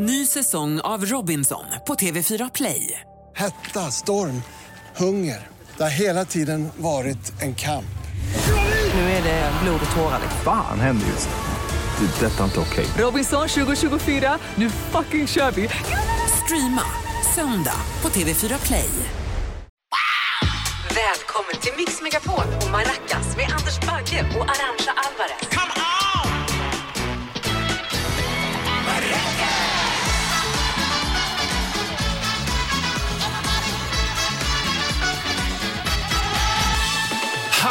Ny säsong av Robinson på TV4 Play. Hetta, storm, hunger. Det har hela tiden varit en kamp. Nu är det blod och tårar. Fan händer just nu. Det. är Detta är inte okej. Robinson 2024, nu fucking kör vi! Streama söndag på TV4 Play. Välkommen till Mix Megapol och Maracas med Anders Bagge och Arantxa Alvarez.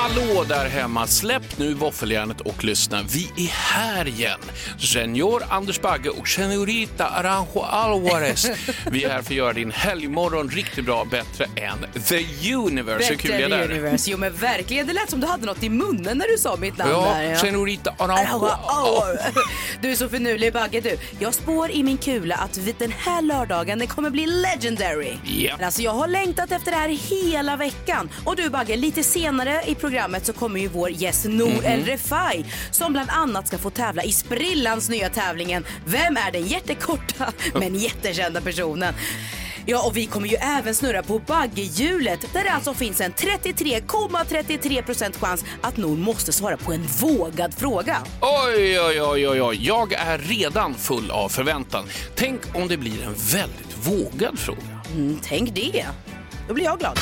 Hallå där hemma! Släpp nu våffeljärnet och lyssna. Vi är här igen. Senior Anders Bagge och Senorita Aranjo Alvarez. Vi är här för att göra din helgmorgon riktigt bra, bättre än The Universe. Hur kul är Bättre än det? Universe. Jo men verkligen, det lät som du hade något i munnen när du sa mitt namn där. Ja, Senorita Aranjo. Du är så finurlig Bagge du. Jag spår i min kula att den här lördagen den kommer bli legendary. Ja. Men Alltså jag har längtat efter det här hela veckan. Och du Bagge, lite senare i programmet så kommer ju vår gäst Nour Mhm. El Refai som bland annat ska få tävla i sprillans nya tävlingen Vem är den jättekorta men jättekända personen? Ja, och vi kommer ju även snurra på baggehjulet där det alltså finns en 33,33% chans att Nor måste svara på en vågad fråga. Oj, oj, oj, oj, oj. Jag är redan full av förväntan. Tänk om det blir en väldigt vågad fråga. Mm, tänk det. Då blir jag glad.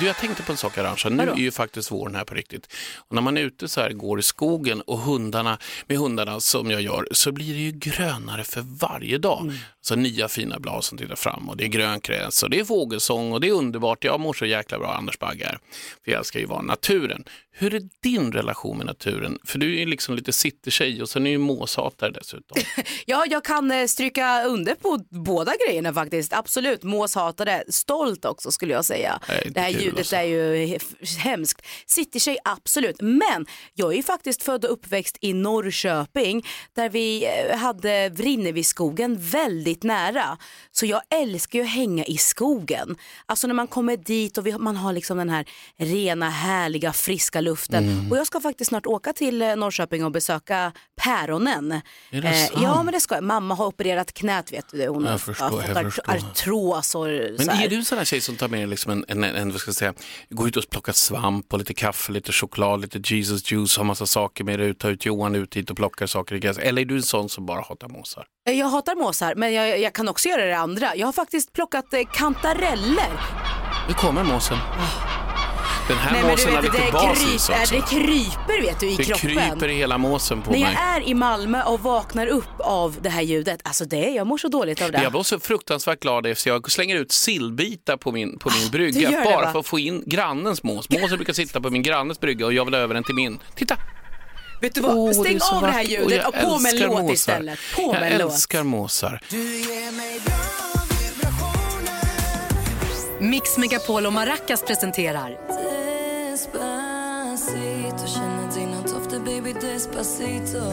Du, jag tänkte på en sak Arantxa. Nu Vadå? är ju faktiskt våren här på riktigt. Och när man är ute så här, går i skogen och hundarna, med hundarna som jag gör, så blir det ju grönare för varje dag. Mm. Så nya fina blad som tittar fram och det är grönkräs och det är fågelsång och det är underbart. Jag mår så jäkla bra, Anders Bagge. För jag älskar ju vara naturen. Hur är din relation med naturen? För du är ju liksom lite city-tjej och sen är ju måshatare dessutom. Ja, jag kan eh, stryka under på båda grejerna faktiskt. Absolut, måshatare. Stolt också skulle jag säga. Nej, det det här ljudet alltså. är ju he- hemskt. Citytjej, absolut. Men jag är ju faktiskt född och uppväxt i Norrköping där vi eh, hade Vrinneviskogen väldigt nära. Så jag älskar ju att hänga i skogen. Alltså när man kommer dit och vi, man har liksom den här rena, härliga, friska luften. Mm. Och jag ska faktiskt snart åka till eh, Norrköping och besöka päronen. Är det Eh, sant? ja men det ska jag. Mamma har opererat knät vet du. Hon Jag har förstår, fått art- artros och Men så här. är du en sån här tjej som tar med liksom en, en, en, jag säga, går ut och plockar svamp och lite kaffe, lite choklad, lite Jesus juice, har massa saker med dig ut, tar ut Johan ut hit och plockar saker i gräs. Eller är du en sån som bara hatar måsar? Eh, Jag hatar måsar men jag, jag kan också göra det andra. Jag har faktiskt plockat eh, kantareller. Nu kommer måsen. Den här Nej, men måsen har du vet, lite det, basis kryp, också. äh, det kryper vet du i Det kroppen. kryper i hela måsen på När mig. jag är i Malmö och vaknar upp av det här ljudet, alltså det, jag mår så dåligt av det. Jag var så fruktansvärt glad efter jag slänger ut sillbitar på min, på min Ah, brygga det, bara va? för att få in grannens mås. Måsen brukar sitta på min grannes brygga och jag vill över den till min. Titta! Vet du vad, Åh, stäng det är så av det här ljudet jag och på med en låt måsar. istället. På jag med en låt. älskar måsar. Mix Megapol och Maracas presenterar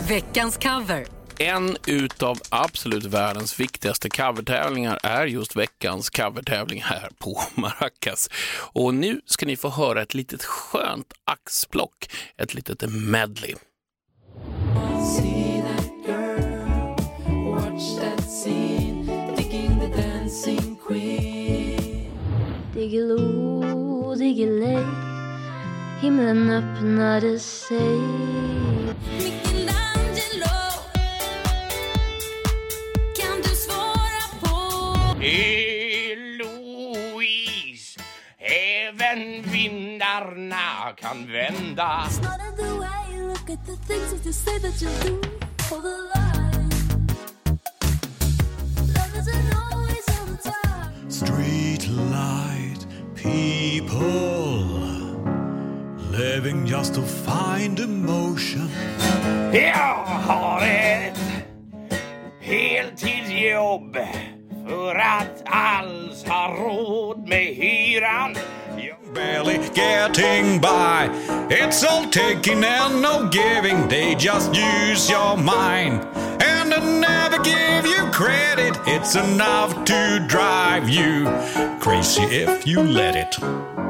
veckans cover. En utav absolut världens viktigaste covertävlingar är just veckans covertävling här på Maracas. Och nu ska ni få höra ett litet skönt axplock, ett litet medley. Diggiloo, diggiley Himlen öppnade sig. Eloise, även vindarna kan vända. Street light people living just to find emotion. Jag har ett heltidsjobb för att alls ha råd med hyran. Barely getting by. It's all taking and no giving. They just use your mind. And they never give you credit. It's enough to drive you crazy if you let it.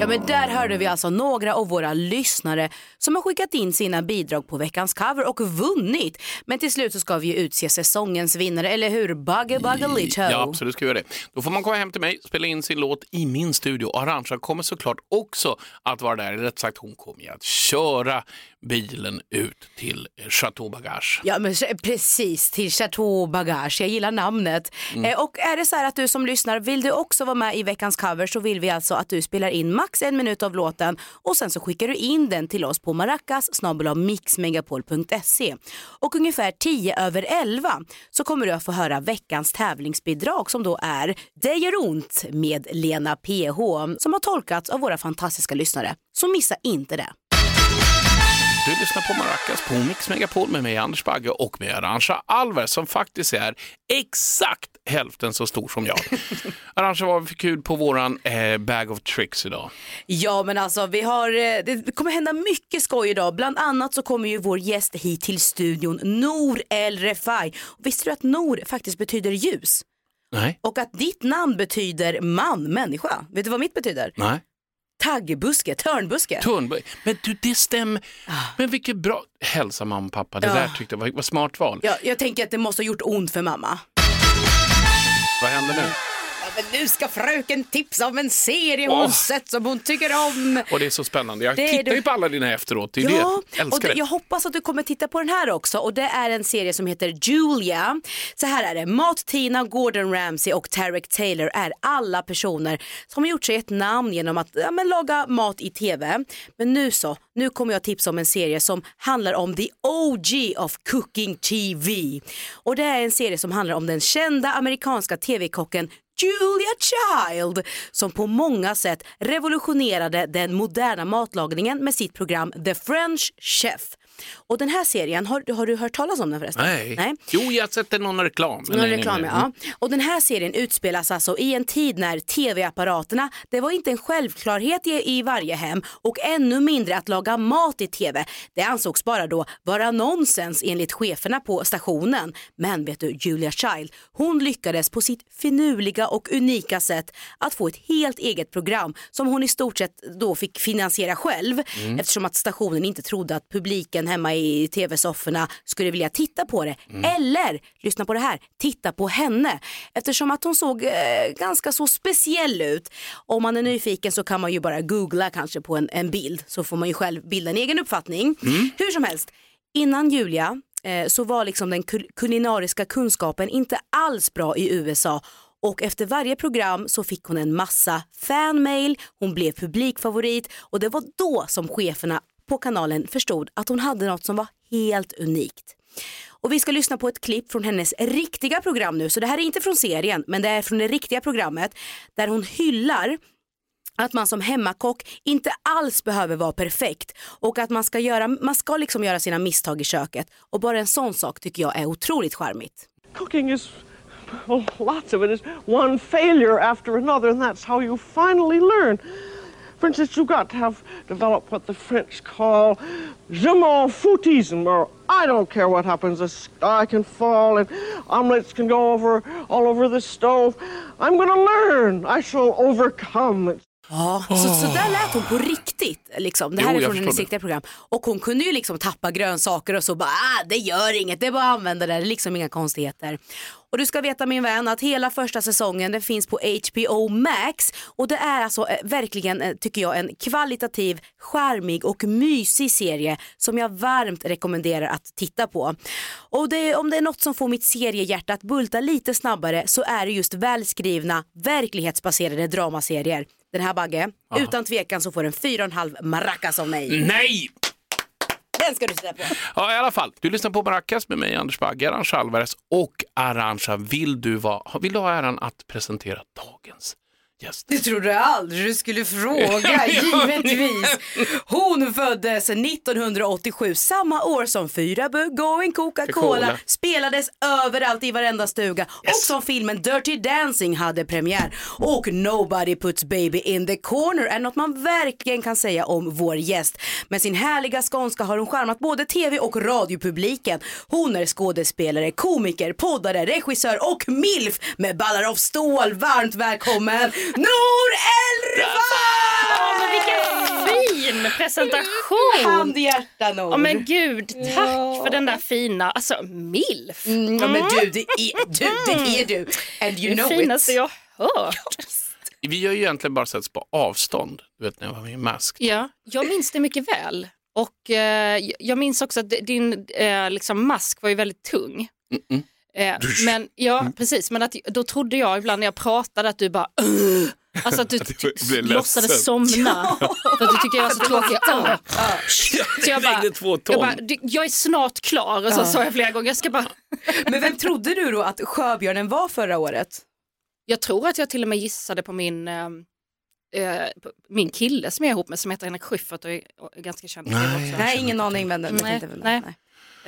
Ja men där hörde vi alltså några av våra lyssnare som har skickat in sina bidrag på veckans cover och vunnit. Men till slut så ska vi ju utse säsongens vinnare, eller hur? Bugge Bugge Litho. Ja, absolut ska vi göra det. Då får man komma hem till mig, spela in sin låt i min studio. Arantxa kommer såklart också att vara där. Rätt sagt, hon kommer ju att köra bilen ut till Chateau Bagage. Ja men precis, till Chateau Bagage. Jag gillar namnet. Mm. Eh, och är det så här att du som lyssnar, vill du också vara med i veckans cover så vill vi alltså att du spelar in max en minut av låten och sen så skickar du in den till oss på maracas mixmegapol.se. Och ungefär 10 över 11 så kommer du att få höra veckans tävlingsbidrag som då är Det gör ont med Lena PH som har tolkats av våra fantastiska lyssnare. Så missa inte det. Du lyssnar på Maracas på Mix Megapol med mig Anders Bagge och med Arantxa Alvarez som faktiskt är exakt hälften så stor som jag. Arantxa, vad har vi för kul på våran eh, bag of tricks idag? Ja men alltså vi har, eh, det kommer hända mycket skoj idag. Bland annat så kommer ju vår gäst hit till studion, Nour El Refai. Visste du att Nour faktiskt betyder ljus? Nej. Och att ditt namn betyder man, människa. Vet du vad mitt betyder? Nej. Taggbuske, törnbuske. Törnberg. Men du, det stämmer. Men vilket bra... Hälsa mamma och pappa. Det Ja. där tyckte jag var, var smart val. Ja, jag tänker att det måste ha gjort ont för mamma. Vad händer nu? Men nu ska fröken tipsa om en serie hon sett som hon tycker om. Och det är så spännande. Jag Det tittar ju på alla dina efteråt. Det är Ja, det. Jag och älskar det, det. jag hoppas att du kommer titta på den här också och det är en serie som heter Julia. Så här är det, Mat-Tina, Gordon Ramsay och Tarek Taylor är alla personer som har gjort sig ett namn genom att ja, men, laga mat i tv. Men nu så, nu kommer jag tipsa om en serie som handlar om the OG of cooking TV. Och det är en serie som handlar om den kända amerikanska tv-kocken Julia Child som på många sätt revolutionerade den moderna matlagningen med sitt program The French Chef. Och den här serien, har, har du hört talas om den förresten? Nej. Jo, jag har sett någon reklam. Någon nej, reklam, nej, ja. Och den här serien utspelas alltså i en tid när tv-apparaterna, det var inte en självklarhet i, i varje hem och ännu mindre att laga mat i tv. Det ansågs bara då vara nonsens enligt cheferna på stationen. Men vet du, Julia Child, hon lyckades på sitt finurliga och unika sätt att få ett helt eget program som hon i stort sett då fick finansiera själv Mm. eftersom att stationen inte trodde att publiken hemma i tv-sofforna skulle vilja titta på det. Eller, lyssna på det här, titta på henne. Eftersom att hon såg eh, ganska så speciell ut. Om man är nyfiken så kan man ju bara googla kanske på en, en bild så får man ju själv bilda en egen uppfattning. Hur som helst, innan Julia eh, så var liksom den kul- kulinariska kunskapen inte alls bra i USA och efter varje program så fick hon en massa fanmail, hon blev publikfavorit och det var då som cheferna på kanalen förstod att hon hade något som var helt unikt. Och vi ska lyssna på ett klipp från hennes riktiga program nu, så det här är inte från serien men det är från det riktiga programmet där hon hyllar att man som hemmakock inte alls behöver vara perfekt och att man ska, göra, man ska liksom göra sina misstag i köket. Och bara en sån sak tycker jag är otroligt charmigt. Cooking is, well, lots of it is one failure after another, and that's how you finally learn. For instance, you've got to have developed what the French call je m'en foutism, or I don't care what happens, The sky can fall and omelets can go over all over the stove. I'm going to learn. I shall overcome. Ja, så, så där lät hon på riktigt. Liksom. Det här Jo, är från hennes riktiga program. Och hon kunde ju liksom tappa grönsaker och så bara, ah, det gör inget, det är bara att använda det, det är liksom inga konstigheter. Och du ska veta min vän att hela första säsongen den finns på HBO Max och det är alltså eh, verkligen, eh, tycker jag, en kvalitativ, charmig och mysig serie som jag varmt rekommenderar att titta på. Och det, om det är något som får mitt seriehjärta att bulta lite snabbare så är det just välskrivna, verklighetsbaserade dramaserier. Den här Bagge, Aha. utan tvekan så får den 4,5 maracas av mig. Nej! Den ska du titta på. Ja, i alla fall. Du lyssnar på Maracas med mig, Anders Bagge, Arantxa Alvarez och Arantxa, vill du, vill du ha äran att presentera dagens gäst? Det trodde jag aldrig du skulle fråga, givetvis. Hon föddes 1987, samma år som Fyra Going Coca-Cola spelades överallt i varenda stuga och som filmen Dirty Dancing hade premiär. Och Nobody puts baby in the corner är något man verkligen kan säga om vår gäst. Med sin härliga skånska har hon charmat både tv och radiopubliken. Hon är skådespelare, komiker, poddare, regissör och milf med ballar av stål. Varmt välkommen Nour El Ja, men fin presentation. Handhjärta Nor. Ja men gud, tack för den där fina, alltså milf. Mm, ja, men du, det är du. Det är du. And you det know finaste it. jag hört. Vi har ju egentligen bara setts på avstånd, du vet när jag var med i Mask. Ja, jag minns det mycket väl. Och eh, jag minns också att din eh, liksom mask var ju väldigt tung. Mm-mm. Eh, men ja, Mm. precis. Men att, då trodde jag ibland när jag pratade att du bara "Ugh." Alltså att du typ låtsades somna. För att du tyckte jag var så tråkig. Ugh. Så jag bara, vägde två ton. jag, bara, "Du, jag är snart klar och så sa jag flera gånger, jag ska bara Men vem trodde du då att Sjöbjörnen var förra året? Jag tror att jag till och med gissade på min, eh, eh, min kille som jag är ihop med som heter Henrik Schyffert och är ganska känd. Nej. Nej, ingen aning men Nej, det nej.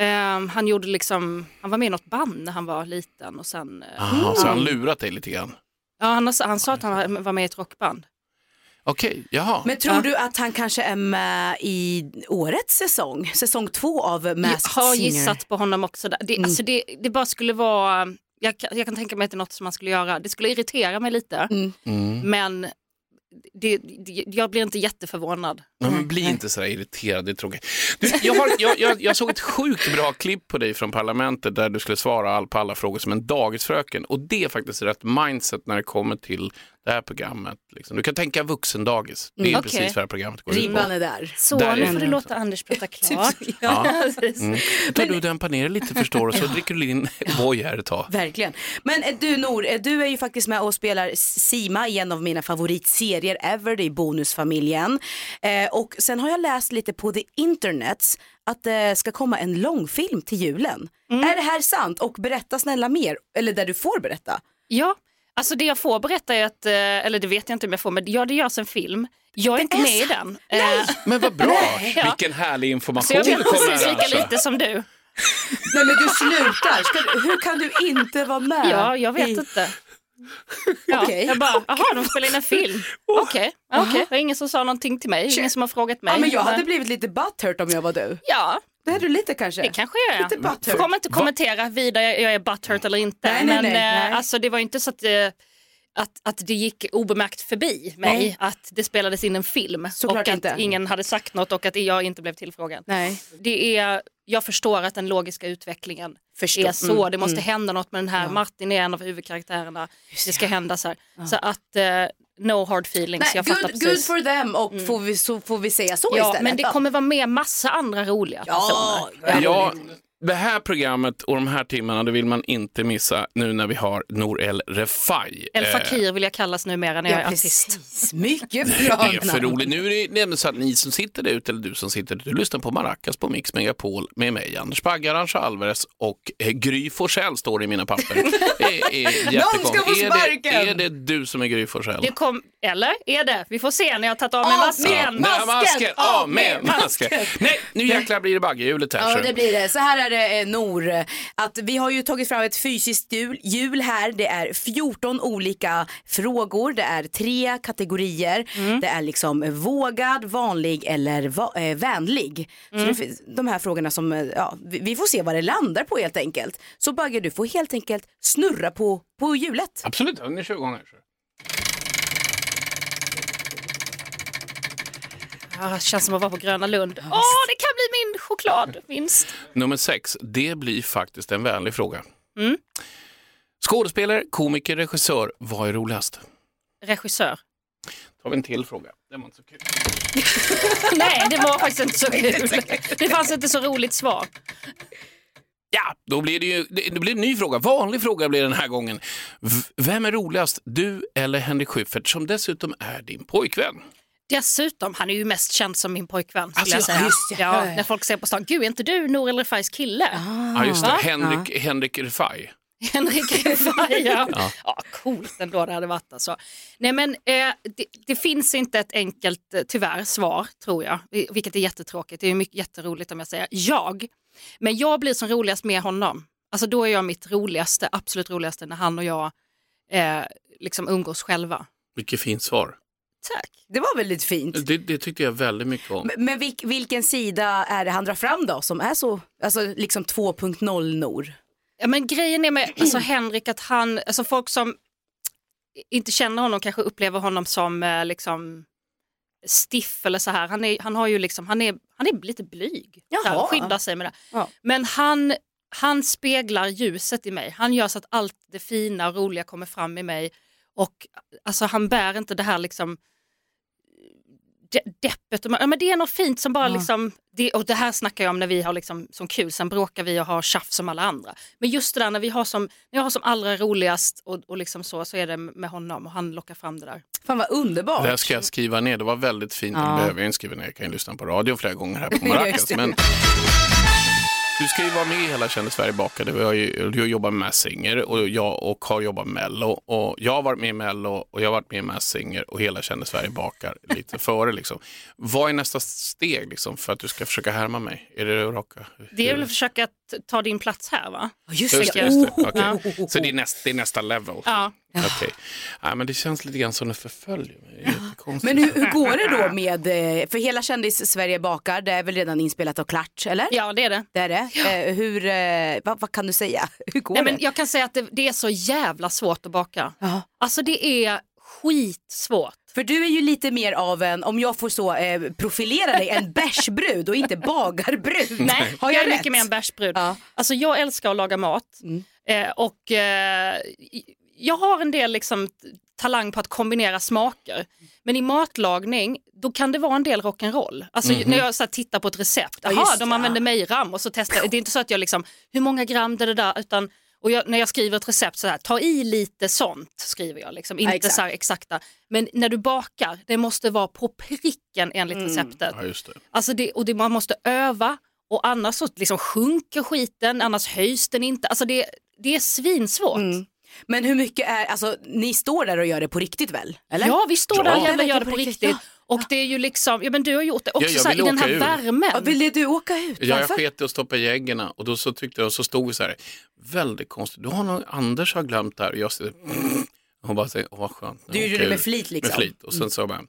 Ehm, han gjorde liksom, han var med i något band när han var liten och sen, eh, Aha, så han lurat dig lite grann. ja, han, har- han sa att han var- med i ett rockband. Okej, jaha. Men tror Ja. du att han kanske är med i årets säsong? Säsong två av Jag Masked har Singer? gissat på honom också. Där. Det, alltså det, det bara skulle vara, jag, kan- jag kan tänka mig att det är något som man skulle göra. Det skulle irritera mig lite, Mm. men det, det, jag blir inte jätteförvånad. Nej, men bli inte så irriterad, det är tråkigt. Du, jag, har, jag, jag, jag såg ett sjukt bra klipp på dig från Parlamentet där du skulle svara all, på alla frågor som en dagisfröken. Och det är faktiskt rätt mindset när det kommer till det här programmet. Liksom. Du kan tänka vuxendagis, det är Mm, precis vad det här programmet går ut på. Ribban är där. Så Där nu får du låta Anders prata klart. Ja. precis. Mm. Tar du och dämpar ner det lite förstår du, så dricker du din O'boy här ett tag. Verkligen. Men eh, du Nor, eh, du är ju faktiskt med och spelar Sima i en av mina favoritserier ever, det är Bonusfamiljen. Eh, och sen har jag läst lite på the internet att det ska komma en långfilm till julen. Är det här sant? Och berätta snälla mer, eller där du får berätta. Ja, alltså det jag får berätta är att, eh, eller det vet jag inte om jag får, men ja det görs en film. Jag är inte är med i den. Eh, Men vad bra, Ja. vilken härlig Så information jag vet du kommer precis lika Alltså. lite som du. Nej men du slutar, Ska du, hur kan du inte vara med? Ja, jag vet i... inte. Ja, Okej. Jag bara, jaha, de spelar in en film. Okej, ja, okej. det var ingen som sa någonting till mig, ingen som har frågat mig. Ja, men jag hade Nej. blivit lite butthurt om jag var du. Ja, Det är du lite kanske? det kanske jag Lite är. butthurt. Jag kommer inte kommentera vidare jag är butthurt eller inte. Nej, nej, men nej, eh. Alltså, det var inte så att, eh, att, att det gick obemärkt förbi mig att det spelades in en film Såklart och att inte. ingen hade sagt något och att jag inte blev tillfrågad. Nej. Det är, jag förstår att den logiska utvecklingen Förstå. är så. Mm, det måste mm. hända något med den här. Ja. Martin är en av huvudkaraktärerna. Det ska hända så här. Så att eh, no hard feelings. Nej, jag fattar good, good precis. for them och får, vi, så får vi säga så ja, istället. men det då. kommer vara med massa andra roliga Ja, personer. Ja, det här programmet och de här timmarna det vill man inte missa nu när vi har Nour El Refai. El Eh, Fakir vill jag kallas numera när jag Ja, är artist. precis. Mycket Det bra är för roligt. Nu är det nämligen så att ni som sitter där ute, eller du som sitter där du lyssnar på Maracas på Mix Megapol med mig, Anders Bagge, Arantxa Alvarez och eh, Gry Forssell står det i mina papper. Det är jättekonstigt. få Är sparken! det, är det du som är Gry Forssell? Det kom, eller är det? Vi får se när jag har tagit av mig Av masken. med Nej, masken! Av med med masken! Nej, nu jäklar blir det Baggehjulet här. Ja det blir det. Så här är det eh, Nor, att vi har ju tagit fram ett fysiskt hjul, här. Det är 14 olika frågor, det är tre kategorier. Det är liksom vågad, vanlig eller va- eh, vänlig. Så det finns de här frågorna som, eh, ja, vi, får se vad det landar på helt enkelt. Så Bagge du får helt enkelt snurra på, på hjulet. Absolut, ja, ni kör känns som att vara på Gröna Lund. Åh, det kan bli min chokladvinst. Nummer sex, det blir faktiskt en vänlig fråga. Mm. Skådespelare, komiker, regissör, vad är roligast? Regissör. Då har vi en till fråga. Det var inte så kul. Nej, det var faktiskt inte så kul. Det fanns inte så roligt svar. Ja, då blir det ju det blir en ny fråga. Vanlig fråga blir den här gången. V- vem är roligast, du eller Henrik Schyffert som dessutom är din pojkvän? Dessutom, han är ju mest känd som min pojkvän Alltså, jag säga. just det. ja, när folk säger på stan, gud är inte du Nour El Refais kille? Ja, just det. Va? Henrik, Henrik Refai. Henrik Refai, ja. ja. Coolt ändå det hade varit alltså. Nej men eh, det, det finns inte ett enkelt, eh, tyvärr, svar tror jag. Vilket är jättetråkigt. Det är mycket jätteroligt om jag säger jag. Men jag blir som roligast med honom. Alltså då är jag mitt roligaste, absolut roligaste när han och jag eh, liksom umgås själva. Vilket fint svar. Tack. Det var väldigt fint. Det, det tyckte jag väldigt mycket om. Men, men vilk, vilken sida är det han drar fram då som är så, alltså liksom 2.0 Nor? Ja, men grejen är med alltså, Henrik att han, alltså folk som inte känner honom kanske upplever honom som eh, liksom stiff eller så här. Han är, han har ju liksom, han är, han är lite blyg. Jaha. skyddar sig med det. Ja. Men han, han speglar ljuset i mig. Han gör så att allt det fina och roliga kommer fram i mig. Och alltså, han bär inte det här liksom de, deppet. Och, ja, men det är något fint som bara liksom, det, och det här snackar jag om när vi har liksom, som kul, sen bråkar vi och har tjafs som alla andra. Men just det där när vi har som, när jag har som allra roligast och, och liksom så, så är det med honom och han lockar fram det där. Fan vad underbart. Det här ska jag skriva ner, det var väldigt fint. Ja. Det behöver jag inte skriva ner, jag kan ju lyssna på radio flera gånger här på Ja, Maracas. men du ska ju vara med i Hela Kände Sverige bakade. Vi har ju, du har jobbat med Singer och jag och har jobbat med Mello. Och jag har varit med i Mello och jag har varit med i Mass Singer och Hela Kände Sverige bakar lite före. Liksom. Vad är nästa steg liksom, för att du ska försöka härma mig? Är det att raka? Det är väl att försöka ta din plats här va? Just Just det. just det. Okej. Så det är, näst, det är nästa level? Ja. Okej. Ja, men det känns lite grann som det förföljer mig. Men hur, hur går det då med, eh, för hela kändis-Sverige bakar, det är väl redan inspelat och klart, eller? Ja det är det. Det är det. Eh, hur, eh, vad, vad kan du säga? Hur går Nej, det? men jag kan säga att det, det är så jävla svårt att baka. Ja. Alltså det är skitsvårt. För du är ju lite mer av en, om jag får så eh, profilera dig, en bärsbrud och inte bagarbrud. Nej, Har jag jag är rätt? mycket mer en bärsbrud. Ja. Alltså jag älskar att laga mat Mm. eh, och eh, jag har en del liksom, talang på att kombinera smaker. Men i matlagning då kan det vara en del rock'n'roll. Alltså när jag så här, tittar på ett recept, Ja, jaha de använder mejram och så testar jag. Det är inte så att jag liksom, hur många gram det är det där utan och jag, när jag skriver ett recept så här, ta i lite sånt skriver jag. Liksom. Inte exakt. så här exakta. Men när du bakar, det måste vara på pricken enligt Mm. receptet. Ja, just det. Alltså det, och det, man måste öva och annars så liksom sjunker skiten, annars höjs den inte. Alltså det, det är svinsvårt. Mm. Men hur mycket är, alltså ni står där och gör det på riktigt väl? Eller? Ja, vi står där Ja. och jävlar Ja, gör det på riktigt. Och det är ju liksom, ja men du har gjort det också Ja, så här, i den här ur. värmen. Ja, ville du åka ut? Ja, jag sket stoppa i äggen och då så tyckte jag, och så stod vi så här, väldigt konstigt, du har nog, Anders har glömt det här och jag säger, hon bara säger, åh vad skönt. Du gjorde det med flit liksom. Med flit och sen så bara,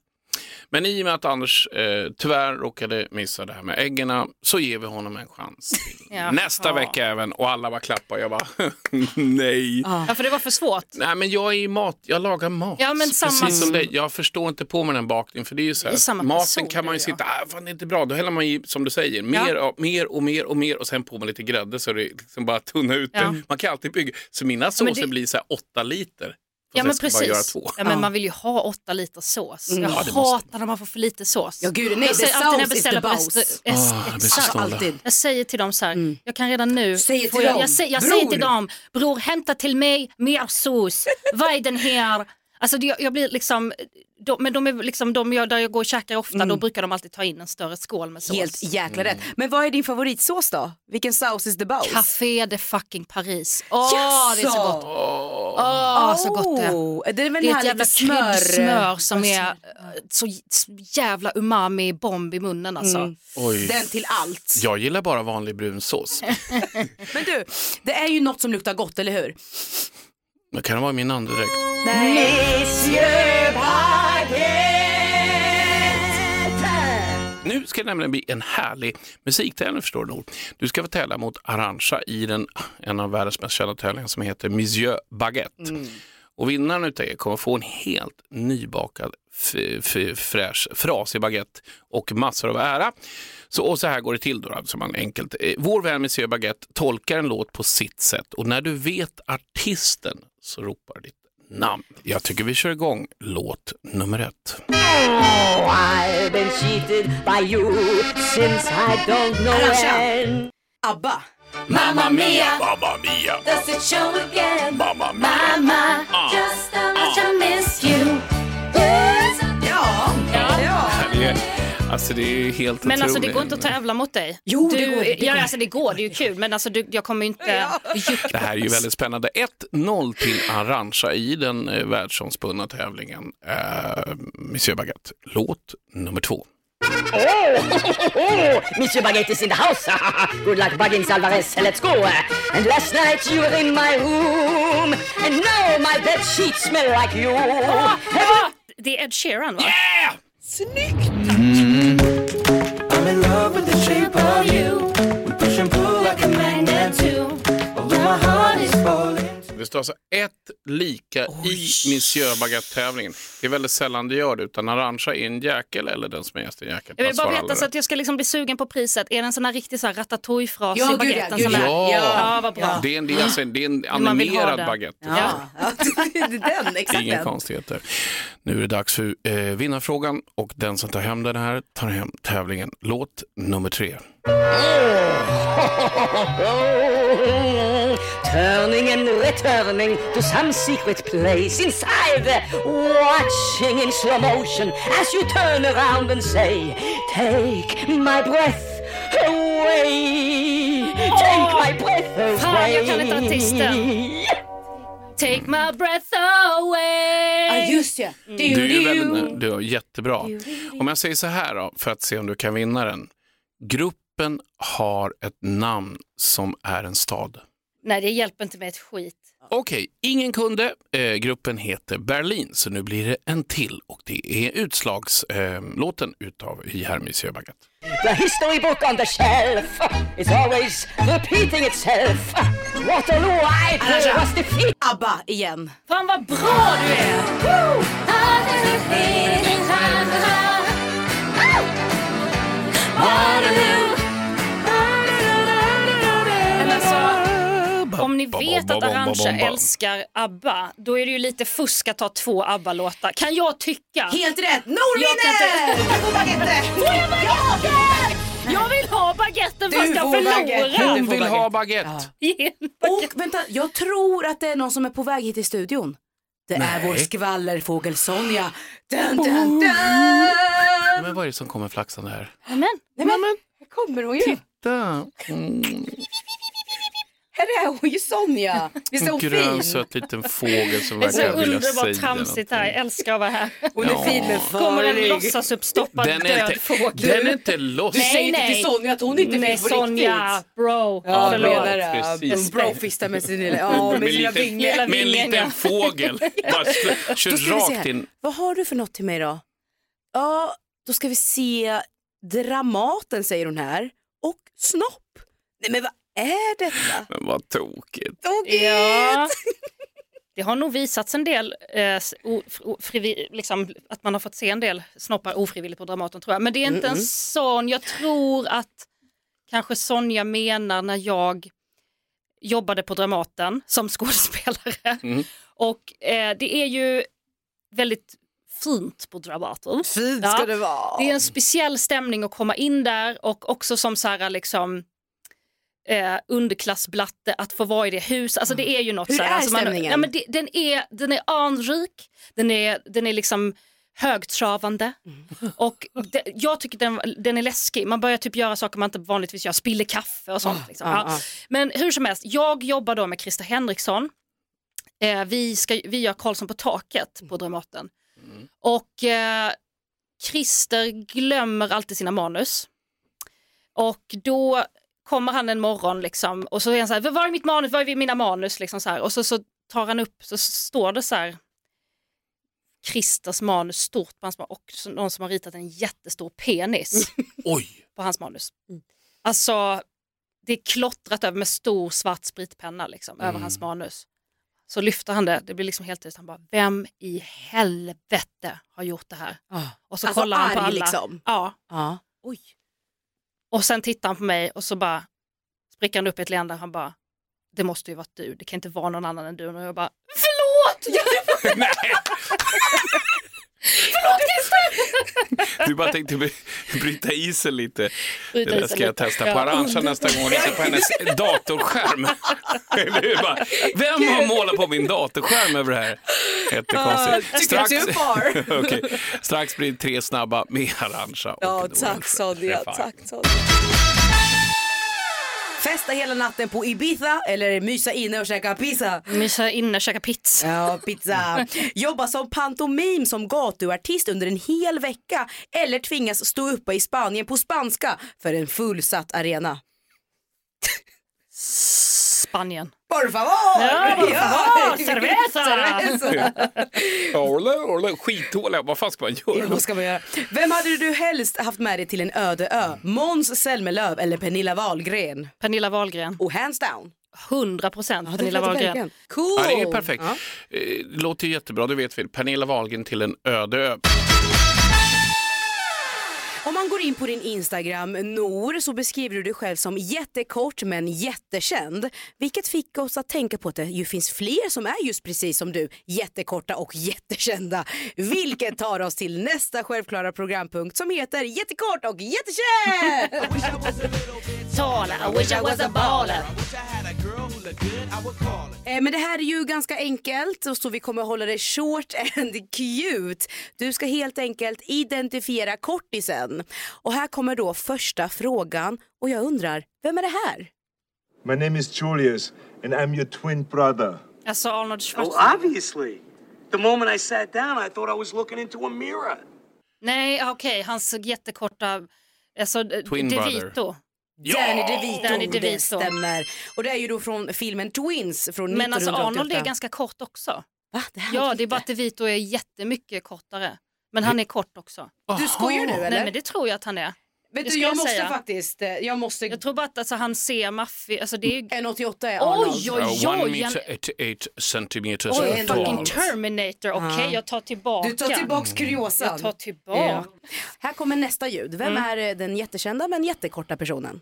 men i och med att Anders eh, tyvärr råkade missa det här med äggen så ger vi honom en chans. Ja. nästa Ja. vecka även och alla bara klappar jag bara, nej. Ja, för det var för svårt. Nej men jag är i mat, jag lagar mat. Ja, men samma- Precis som det. Jag förstår inte på med den bakningen för det är ju så Det är här, maten person, kan man ju sitta, ah, fan det är inte bra, då häller man i som du säger, mer, och, mer och mer och mer och sen på med lite grädde så det liksom bara tunna ut Ja. det. Man kan alltid bygga, så mina såser det- blir så här åtta liter. Fast Ja men jag ska bara göra precis. två. Ja, men Man vill ju ha åtta liter sås. Jag Ja, det måste hatar när man får för lite sås. Ja, gud, nej, jag säger alltid när jag beställer på jag exakt. stolt. Alltid. Jag säger till dem så här, jag kan redan nu, Säger till jag, dem, jag, säger, jag säger till dem, bror hämta till mig mer sås, vad är den här? Alltså det, jag blir liksom, de, men de är liksom, de jag, där jag går och käkar ofta, då brukar de alltid ta in en större skål med sås. Helt jäkla rätt. Men vad är din favoritsås då? Vilken sauce is the boss? Café de fucking Paris. Åh, det är så gott. Åh, så gott det är. Oh, det är väl Det är här ett jävla smör... kryddssmör som är eh, så jävla umami-bomb i munnen alltså. Mm. Oj. Den till allt. Jag gillar bara vanlig brunsås. Men du, det är ju något som luktar gott, eller hur? Men kan det vara min andedräkt? Nu ska det nämligen bli en härlig musiktävling förstår du nog. Du ska få tävla mot Arantxa i den, en av världens mest kända tävlingar som heter Monsieur Baguette. Och vinnaren utav er kommer få en helt nybakad fräsch, frasig baguette och massor av ära. Så, och så här går det till då, alltså man enkelt. Eh, Vår vän Monsieur Baguette tolkar en låt på sitt sätt och när du vet artisten så ropar ditt namn. Jag tycker vi kör igång låt nummer ett. I've been cheated by you since I don't know when. ABBA. Mamma mia, Mamma Mia! does it show again? Mamma Mia! Mama, Ah. Alltså det är helt Men alltså det går inte att tävla mot dig. Jo, det du, går, det ja, går. Alltså det går, det är ju kul men alltså du, jag kommer ju inte Det här är ju väldigt spännande. 1-0 till Arantxa i den eh, världsomspunna tävlingen eh, Monsieur Baguette. Låt nummer två. Monsieur Baguette is in the house. Good luck, Buggins Alvarez. Let's go. And last night you were in my room. And now my bed sheets smell like you. Det är Ed Sheeran va? I'm in love with the shape of you. Det står alltså ett lika i Monsieur Baguette-tävlingen. Det är väldigt sällan det gör det, utan Arantxa är en jäkel eller den som är gäst är en jäkel. Jag vill bara veta så att jag ska liksom bli sugen på priset. Är det en sån här riktig så här ratatouille-fras Ja, i gud, baguetten? gud, är... ja. ja, vad bra. Det är en, det är alltså, det är en animerad baguette. Ja, den, exakt Inga den. konstigheter. Nu är det dags för eh, vinnarfrågan och den som tar hem den här tar hem tävlingen. Låt nummer tre. Turning and returning to some secret place inside, watching in slow motion as you turn around and say, Take my breath away, take my breath away. Fan, jag kan inte artisten. Take my breath away. Ja, just det. Du är ju väldigt, du är jättebra. Om jag säger så här då, för att se om du kan vinna den. Gruppen har ett namn som är en stad. Nej, det hjälper inte med ett skit. Okej, ingen kunde. Eh, gruppen heter Berlin, så nu blir det en till och det är utslagslåten eh, låten utav I här Monsieur Baguette. The history book on the shelf is always repeating itself. Waterloo, I was defeated. ABBA igen. Fan vad bra du är! Men om ni vet att Arantxa älskar ABBA, då är det ju lite fusk att ta två ABBA-låtar. Kan jag tycka. Helt rätt! Nord Jag kan vinner! inte- Du får baguette! Får jag baguetten? Jag vill ha baguetten fast jag baguette. förlorar. Hon vill ha baguette. Och vänta, jag tror att det är någon som är på väg hit i studion. Det är vår skvallerfågel Sonja. Dun, dun, dun. Men vad är det som kommer flaxande här? Amen. Nej, men, här kommer hon ju. Titta. Mm, Är hon ju Sonja. Visst är en hon grön fin? söt liten fågel som Det är så verkar vilja underbart säga tramsigt här. Jag älskar att vara här. Hon är Ja. fin men Kommer en farlig. låtsasuppstoppad Den är död inte, fågel. den är inte loss. Du säger inte till Sonja att hon inte är Nej, fin på Sonja, riktigt. bro. Ja, förlåt. menar det. Hon brofistar med sin lilla, ja, med med, liten, vingar. med en liten fågel. Bara kör rakt in. Vad har du för något till mig då? Ja, då ska vi se Dramaten säger hon här. Och snopp. Nej men vad är detta? Men vad tokigt. Tokigt! Ja. Det har nog visats en del, eh, liksom, att man har fått se en del snoppar ofrivilligt på Dramaten tror jag. Men det är inte en sån, jag tror att kanske Sonja menar när jag jobbade på Dramaten som skådespelare. Mm. Och eh, det är ju väldigt fint på Dramaten. Fint Ja. ska det vara. Det är en speciell stämning att komma in där och också som så här liksom eh, underklassblatte att få vara i det hus. Alltså det är ju något Hur så här, är alltså man- stämningen? ja, men det, den, är, den är anrik, den är, den är liksom högtravande Mm. och det, jag tycker den, den är läskig. Man börjar typ göra saker man inte vanligtvis gör, spiller kaffe och sånt. liksom. ah, ja. ah. Men hur som helst, jag jobbar då med Christer Henriksson. Eh, vi, ska, vi gör Karlsson på taket på Dramaten. Och eh, Christer glömmer alltid sina manus. Och då kommer han en morgon liksom, och så är han så här, var är mitt manus, var är mina manus? Liksom så här. Och så, så tar han upp, så står det så här, Christers manus stort på hans manus och någon som har ritat en jättestor penis Oj. på hans manus. Alltså, det är klottrat över med stor svart spritpenna liksom, över hans manus. Så lyfter han det, det blir liksom helt tyst. Han bara, vem i helvete har gjort det här? Ah. Och så Alltså kollar han på alla. liksom. Ja. Ja. Oj. Och sen tittar han på mig och så bara spricker han upp i ett leende. Han bara, det måste ju varit du, det kan inte vara någon annan än du. Och jag bara, förlåt! Nej. Bara tänkte bry- bryta isen lite. Bryta det där ska jag testa Ja. på Arantxa nästa gång och på hennes datorskärm. Bara, Vem har målat på min datorskärm över det här? Jättekonstigt. Ah, far? Okej, Strax blir det tre snabba med Arantxa. Ja, Sonja. Tack Sonja. Festa hela natten på Ibiza eller mysa inne och käka pizza. Mysa inne och käka pizza. Ja, pizza. Jobba som pantomim som gatuartist under en hel vecka eller tvingas stå uppe i Spanien på spanska för en fullsatt arena. Spanien. Por favor! Ja, por favor, cerveza! cerveza. Orle, orle, skitdåliga. Vad fan ska man Ja, göra? vad ska man göra? Vem hade du helst haft med dig till en öde ö? Måns Zelmerlöw eller Pernilla Wahlgren? Pernilla Wahlgren. Och hands down, 100 procent Ja, det Pernilla Wahlgren. Cool! Ja, det är perfekt. Eh, Det låter jättebra, det vet vi. Pernilla Wahlgren till en öde ö. Om man går in på din Instagram, Nor, så beskriver du dig själv som jättekort men jättekänd. Vilket fick oss att tänka på att det ju finns fler som är just precis som du, jättekorta och jättekända. Vilket tar oss till nästa självklara programpunkt som heter Jättekort och jättekänd! Taller, I wish I was a baller. Eh, Men det här är ju ganska enkelt och så vi kommer hålla det short and cute. Du ska helt enkelt identifiera kortisen. Och här kommer då första frågan och jag undrar, vem är det här? My name is Julius, and I'm your twin brother. Alltså Arnold Oh, Schwarzenegger. obviously. The moment I sat down, I thought I was looking into a mirror. Nej, okej, hans jättekorta, alltså Twin DeVito. Danny DeVito, Danny det DeVito. stämmer. Och det är ju då från filmen Twins från Men alltså 1988. Arnold är ganska kort också. Va? Det Ja, det är bara att DeVito är jättemycket kortare. Men han är kort också. Du skojar nu eller? Nej men det tror jag att han är. Vet det du, jag måste säga. faktiskt, eh, jag måste... Jag tror bara att alltså, han ser maffig, alltså det är... 1,88 är Arnold. Oj, oj, one oj! en- meter 88 centimeters Oj, en fucking Terminator. Okej, jag tar tillbaka. Du tar tillbaks kuriosan. Jag tar tillbaka. Ja. Här kommer nästa ljud. Vem Mm. är eh, den jättekända men jättekorta personen?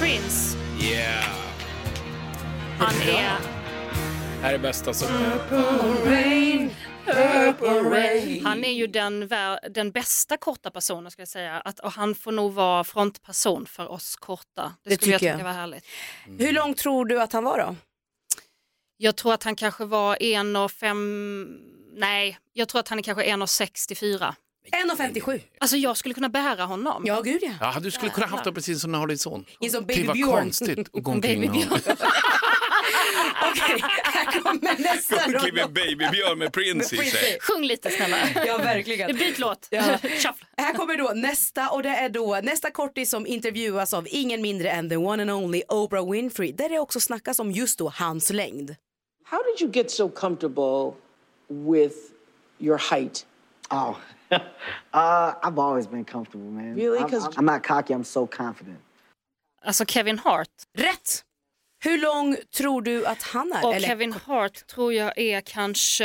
Prince, Yeah. han är... Här är bästa som... Han är ju den, den bästa korta personen ska jag säga. Att, och han får nog vara frontperson för oss korta. Det, Det skulle jag tycka jag. var härligt. Hur lång tror du att han var då? Jag tror att han kanske var en och fem... Nej, jag tror att han är kanske 1,64. 1,57. Alltså jag skulle kunna bära honom. Ja, gud ja. Ja, du skulle kunna haft det precis som när du har din son. En som Gud vad konstigt att gå omkring med honom. Okej, omkring med då. babybjörn med Prince i sig. Sjung lite snälla. Ja, verkligen. Byt låt. Ja. Här kommer då nästa och det är då nästa kortis som intervjuas av ingen mindre än the one and only Oprah Winfrey där det också snackas om just då hans längd. How did you get so comfortable with your height? Oh, uh, I've always been comfortable, man. Really? I'm, I'm not cocky. I'm so confident. Alltså Kevin Hart. Rätt! Hur lång tror du att han är? Och Eller- Kevin Hart tror jag är kanske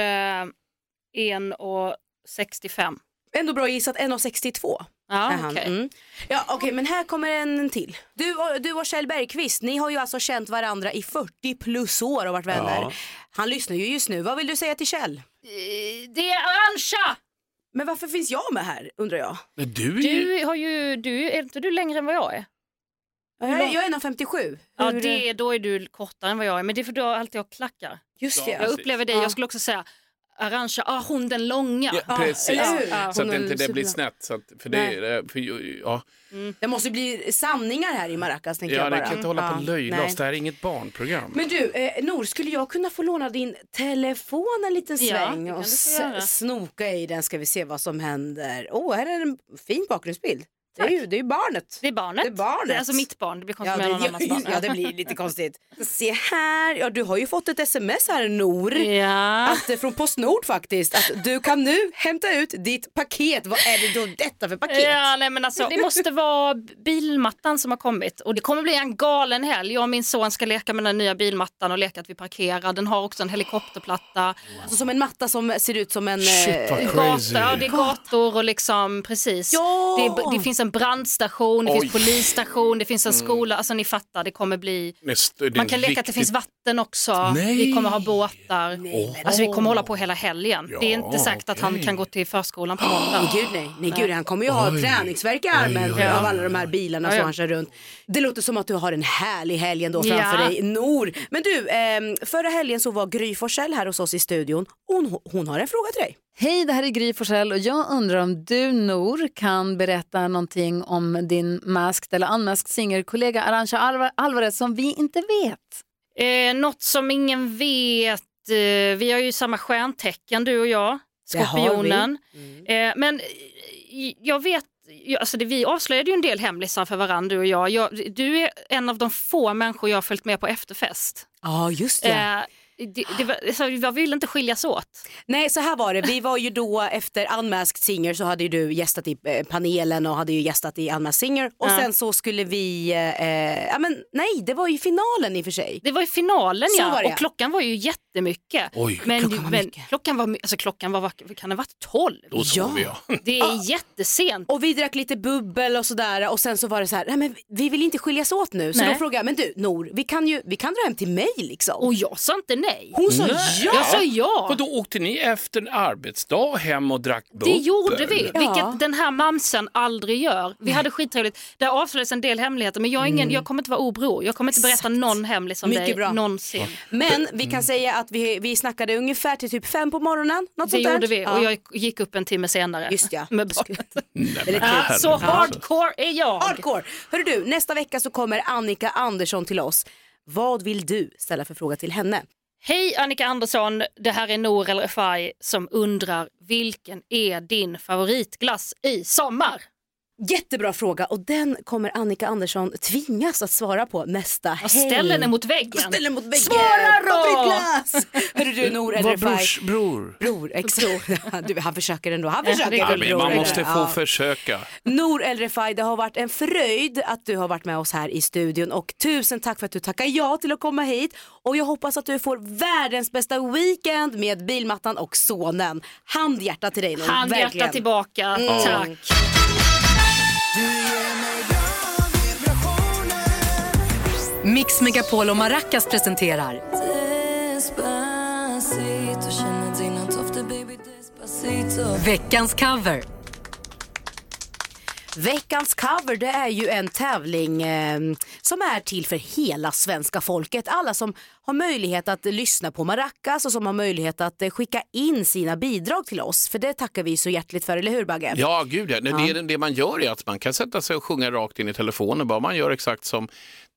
1,65. Ändå bra gissat, 1,62. Ja, är han. okej. Mm. Ja, okej, men här kommer en till. Du och, du och Kjell Bergqvist, ni har ju alltså känt varandra i 40 plus år och varit vänner. Ja. Han lyssnar ju just nu. Vad vill du säga till Kjell? Det är Arantxa! Men varför finns jag med här, undrar jag? Men du är ju... Du har ju, du, är inte du längre än vad jag är? Jag är, jag är 1,57. Ja, Hur- det, då är du kortare än vad jag är. Men det är för du har alltid har klackar. Just det. Jag upplever dig, jag skulle också säga Arantxa, ah, hon den långa. Ja, precis. eller hur? Så att Hon inte det blir snett. Så att, för det, är- för, ja. Det måste bli sanningar här i Maracas, tänker ja, jag det bara. kan inte hålla på Ja, och nej. oss. Det här är inget barnprogram. Men du, eh, Nor, skulle jag kunna få låna din telefon en liten Ja, sväng kan och du få s- göra. snoka i den ska vi se vad som händer. Åh, oh, här är en fin bakgrundsbild. Det är ju det är ju barnet. Det är barnet. Det är barnet. Det är alltså mitt barn, det blir konstigt Ja, med någon det, annans barn. ja, det blir lite konstigt. Se här, ja du har ju fått ett sms här Nor. Ja. Att, eh, från Postnord faktiskt, att du kan nu hämta ut ditt paket. Vad är det då detta för paket? Ja, nej, men alltså, det måste vara bilmattan som har kommit och det kommer bli en galen helg. Jag och min son ska leka med den nya bilmattan och leka att vi parkerar. Den har också en helikopterplatta. Alltså som en matta som ser ut som en... Shit, vad eh, crazy. Gata, ja, det är gator och liksom precis. Ja! Det, det finns en brandstation, det Oj. finns polisstation, det finns en skola. Alltså ni fattar, det kommer bli... Näst- det är Man kan leka att det riktigt- finns vatten också. Nej. Vi kommer ha båtar. Åh. Alltså vi kommer hålla på hela helgen. det är inte Ja, säkert att han kan gå till förskolan på måndag. Nej gud nej, nej gud han kommer ju ha Oj. träningsvärk i armen oj. av alla de här bilarna Ja, som ja. han kör runt. Det låter som att du har en härlig helg ändå framför Ja. dig, Nor. Men du, ehm, förra helgen så var Gry Forssell här hos oss i studion. Hon, hon har en fråga till dig. Hej, det här är Gry Forssell och jag undrar om du, Nor, kan berätta någonting om din masked eller unmasked singerkollega Arantxa Alva- Alvarez som vi inte vet. Eh, något som ingen vet. Eh, vi har ju samma stjärntecken du och jag. Skorpionen. Eh, men eh, jag vet, alltså det, vi avslöjade ju en del hemlisar för varandra du och jag. jag. Du är en av de få människor jag har följt med på efterfest. Ja just det. Eh, det, det var, så jag ville inte skiljas åt. Nej, så här var det. Vi var ju då efter Unmasked Singer så hade ju du gästat i eh, panelen och hade ju gästat i Unmasked Singer och Ja. sen så skulle vi, eh, ja men nej det var ju finalen i och för sig. Det var i finalen Så ja, var det, och ja. klockan var ju jättemycket. Oj. men Klockan var men mycket. klockan var, alltså, klockan var, kan det ha varit 12? Då sov jag. Det är jättesent. Och vi drack lite bubbel och sådär och sen så var det så här, nej men vi vill inte skiljas åt nu. Så Nej. då frågade jag, men du Nor, vi kan ju vi kan dra hem till mig liksom. Och jag sa inte nej. Hon sa Nej. ja. Jag sa ja. Och då åkte ni efter en arbetsdag hem och drack bubbel? Det gjorde vi, Ja. vilket den här mamsen aldrig gör. Vi hade skittrevligt. Där avslöjades en del hemligheter men jag, är ingen, jag kommer inte vara obror. Jag kommer inte berätta någon hemlis om Mycket dig bra. någonsin. Men vi kan säga att vi, vi snackade ungefär till typ fem på morgonen. Något Det sånt där. gjorde vi Ja. och jag gick upp en timme senare. Just ja. Med. Nej, men Ja, så hardcore är jag. Hardcore! Hörru du, nästa vecka så kommer Annika Andersson till oss. Vad vill du ställa för fråga till henne? Hej Annika Andersson, det här är Nour El Refai som undrar vilken är din favoritglass i sommar? Jättebra fråga och den kommer Annika Andersson tvingas att svara på nästa helg. ställ henne mot väggen. Ställ henne mot väggen. Svara då! Hörru du Nour El Var Refai. brors bror. Bror, exakt. Du, han försöker ändå. Han försöker. Ja, bror. man måste få Ja. försöka. Nour El Refai, det har varit en fröjd att du har varit med oss här i studion och tusen tack för att du tackar ja till att komma hit och jag hoppas att du får världens bästa weekend med bilmattan och sonen. Handhjärta till dig Nour, Handhjärta verkligen. tillbaka, Mm. tack. Mix Megapol och Maracas presenterar veckans cover. Veckans cover det är ju en tävling eh, som är till för hela svenska folket. Alla som har möjlighet att lyssna på Maracas och som har möjlighet att eh, skicka in sina bidrag till oss. För det tackar vi så hjärtligt för, eller hur Bagge? Ja, gud ja. Nej, Ja. Det, det man gör är att man kan sätta sig och sjunga rakt in i telefonen. Bara man gör exakt som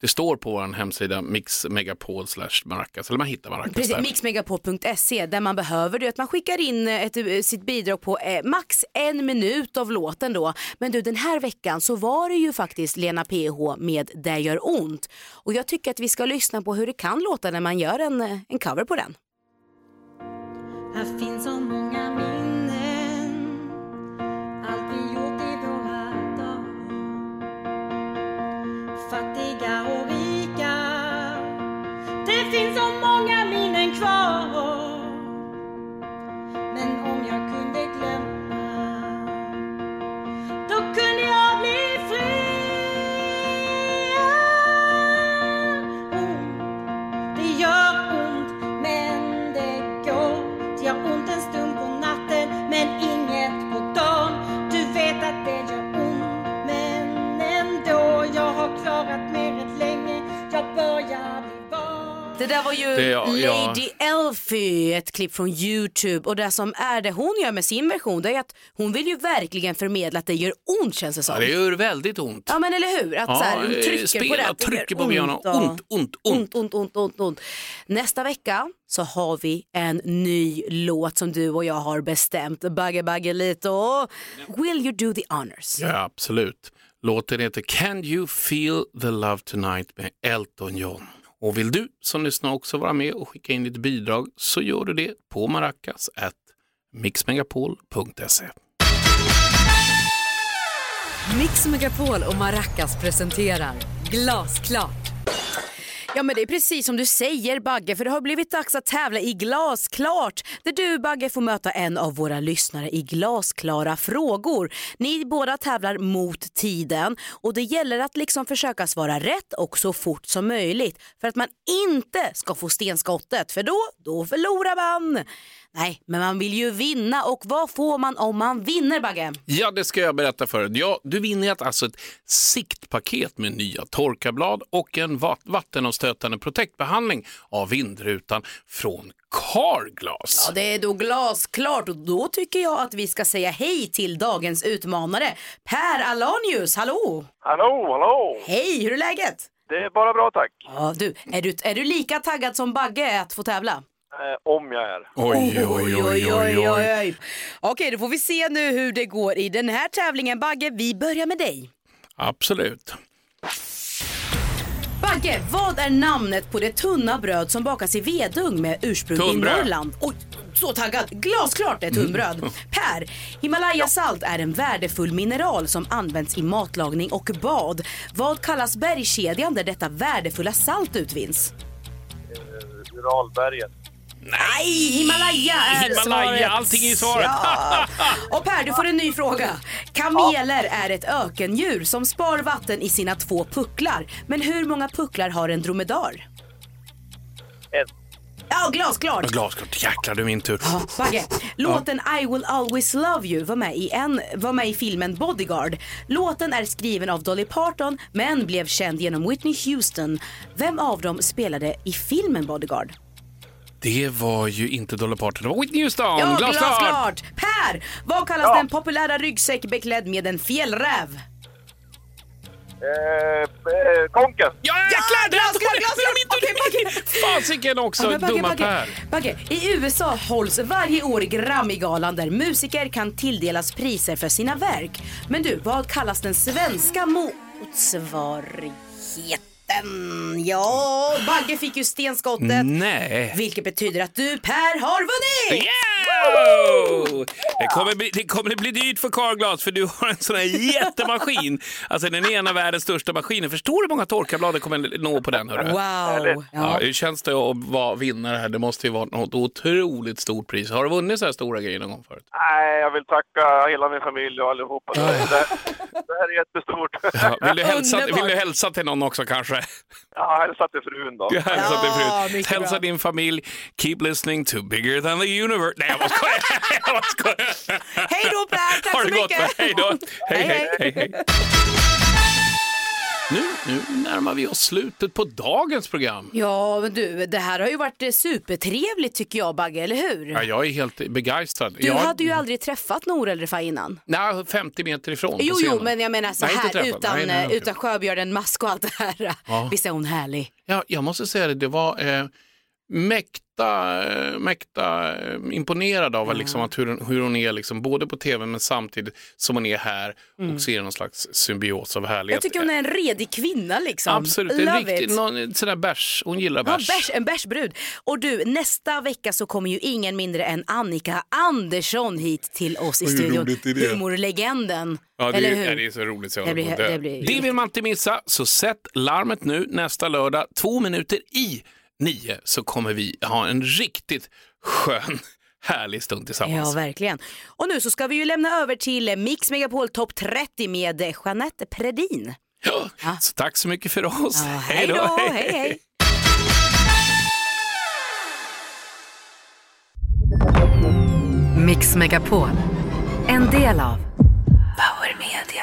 det står på vår hemsida mixmegapol slash maracas. Eller man hittar maracas Precis, där. mixmegapol.se där man behöver det att man skickar in eh, ett, eh, sitt bidrag på eh, max en minut av låten då. Men du den här veckan så var det ju faktiskt Lena PH med Det gör ont. Och jag tycker att vi ska lyssna på hur det kan låta när man gör en, en cover på den. Här finns så många minnen Allt vi gjort i våra dagar Fattiga och klipp från Youtube och det som är det hon gör med sin version det är att hon vill ju verkligen förmedla att det gör ont känns det som. Ja, det gör väldigt ont. Ja men eller hur, att Ja, så här, hon eh, trycker spela, på det. trycker på och- Ont, ont, ont. ont, ont, ont, ont. Nästa vecka så har vi en ny låt som du och jag har bestämt. Bagge Bagge lite och Will you do the honors? Ja, absolut. Låten heter Can you feel the love tonight med Elton John. Och vill du som lyssnar också vara med och skicka in ditt bidrag så gör du det på maracas mixmegapol.se. Mix Megapol och Maracas presenterar Glasklart. Ja men det är precis som du säger Bagge för det har blivit dags att tävla i Glasklart där du Bagge får möta en av våra lyssnare i glasklara frågor. Ni båda tävlar mot tiden och det gäller att liksom försöka svara rätt och så fort som möjligt för att man inte ska få stenskottet för då, då förlorar man. Nej, men man vill ju vinna och vad får man om man vinner Bagge? Ja, det ska jag berätta för dig. Ja, du vinner ett, alltså ett siktpaket med nya torkarblad och en va- vattenavstötande protektbehandling av vindrutan från Carglass. Ja, det är då glasklart och då tycker jag att vi ska säga hej till dagens utmanare. Per Alanius, hallå! Hallå, hallå! Hej, hur är läget? Det är bara bra tack. Ja, du, är, du, är du lika taggad som Bagge att få tävla? Eh, om jag är. Oj, oj, oj, oj, oj. Okej, då får vi se nu hur det går i den här tävlingen. Bagge, vi börjar med dig. Absolut. Bagge, vad är namnet på det tunna bröd som bakas i vedugn med ursprung Tunnbröd. i Norrland? Oj, så taggad. Glasklart det är tunnbröd. Per, Himalayasalt är en värdefull mineral som används i matlagning och bad. Vad kallas bergskedjan där detta värdefulla salt utvinns? Uralbergen. Nej, Himalaya är Himalaya, svaret. allting är svaret. Ja. Och Per, du får en ny fråga. Kameler är ett ökendjur som spar vatten i sina två pucklar. Men hur många pucklar har en dromedar? En. Ja, glasklart. Ja, Glasklart. Jäklar, det är min tur. Bagge, låten I will always love you var med, i en, var med i filmen Bodyguard. Låten är skriven av Dolly Parton men blev känd genom Whitney Houston. Vem av dem spelade i filmen Bodyguard? Det var ju inte Dolly Parton, det var Whitney Houston. Ja, Glasklart. glasklart! Per, vad kallas den populära ryggsäck beklädd med en fjällräv? Eh, eh, konken. Ja, Jäklar, det glasklart, glasklart! Okej, Bagge. Fasiken också, men Bagge, dumma Bagge, Per. Bagge, i USA hålls varje år Grammygalan där musiker kan tilldelas priser för sina verk. Men du, vad kallas den svenska motsvarigheten? Ja, Bagge fick ju stenskottet. Nej. Vilket betyder att du, Per, har vunnit! Wow! Det kommer, bli, det kommer bli dyrt för Carglass för du har en sån här jättemaskin. Alltså den är en av världens största maskiner. Förstår du hur många torkarblad det kommer nå på den? Hörru? Wow! Ja. hur känns det att vara vinnare här? Det måste ju vara något otroligt stort pris. Har du vunnit så här stora grejer någon gång förut? Nej, jag vill tacka hela min familj och allihopa. Det, det, det här är jättestort. Ja, vill, du hälsa, vill du hälsa till någon också kanske? Ja, hälsa till frun då. Hälsa till Ja, frun. Hälsa bra. din familj. Keep listening to bigger than the universe. Nej, jag skojar. Jag skojar. Hej då Per, tack Har så gott. mycket! Hej då. Hej, Hej, hej, hej. Nu, nu närmar vi oss slutet på dagens program. Ja, men du, det här har ju varit eh, supertrevligt tycker jag, Bagge, eller hur? Ja, jag är helt begeistrad. Du jag, hade ju aldrig träffat Nour eller Fa innan. Nej, 50 meter ifrån Jo, jo, men jag menar så Nej, här utan, Nej, nej, eh, utan Sjöbjörnen, mask och allt det här. Ja. Visst är hon härlig? Ja, jag måste säga det, det var eh, mäkta, eh, mäkta eh, imponerad av liksom, att hur, hon- hur hon är liksom, både på tv men samtidigt som hon är här och ser någon slags symbios av härlighet. Jag tycker hon är en redig kvinna liksom. Absolut, en Love riktig, it. någon, sådär bärs. Hon gillar Ja, bärs. bärs, en bärsbrud. Och du, nästa vecka så kommer ju ingen mindre än Annika Andersson hit till oss i studion. Humorlegenden. Ja, det, Eller är, hur? ja, det är så roligt så jag Det blir- det blir- det vill man inte missa, så sätt larmet nu nästa lördag, två minuter i nio, så kommer vi ha en riktigt skön, härlig stund Ja, tillsammans. verkligen. Och nu så ska vi ju lämna över till Mix Megapol Top 30 med Jeanette Predin. Ja, Så tack så mycket för oss. Ja, hej då, hej hej. Mix Megapol. En del av Power Media.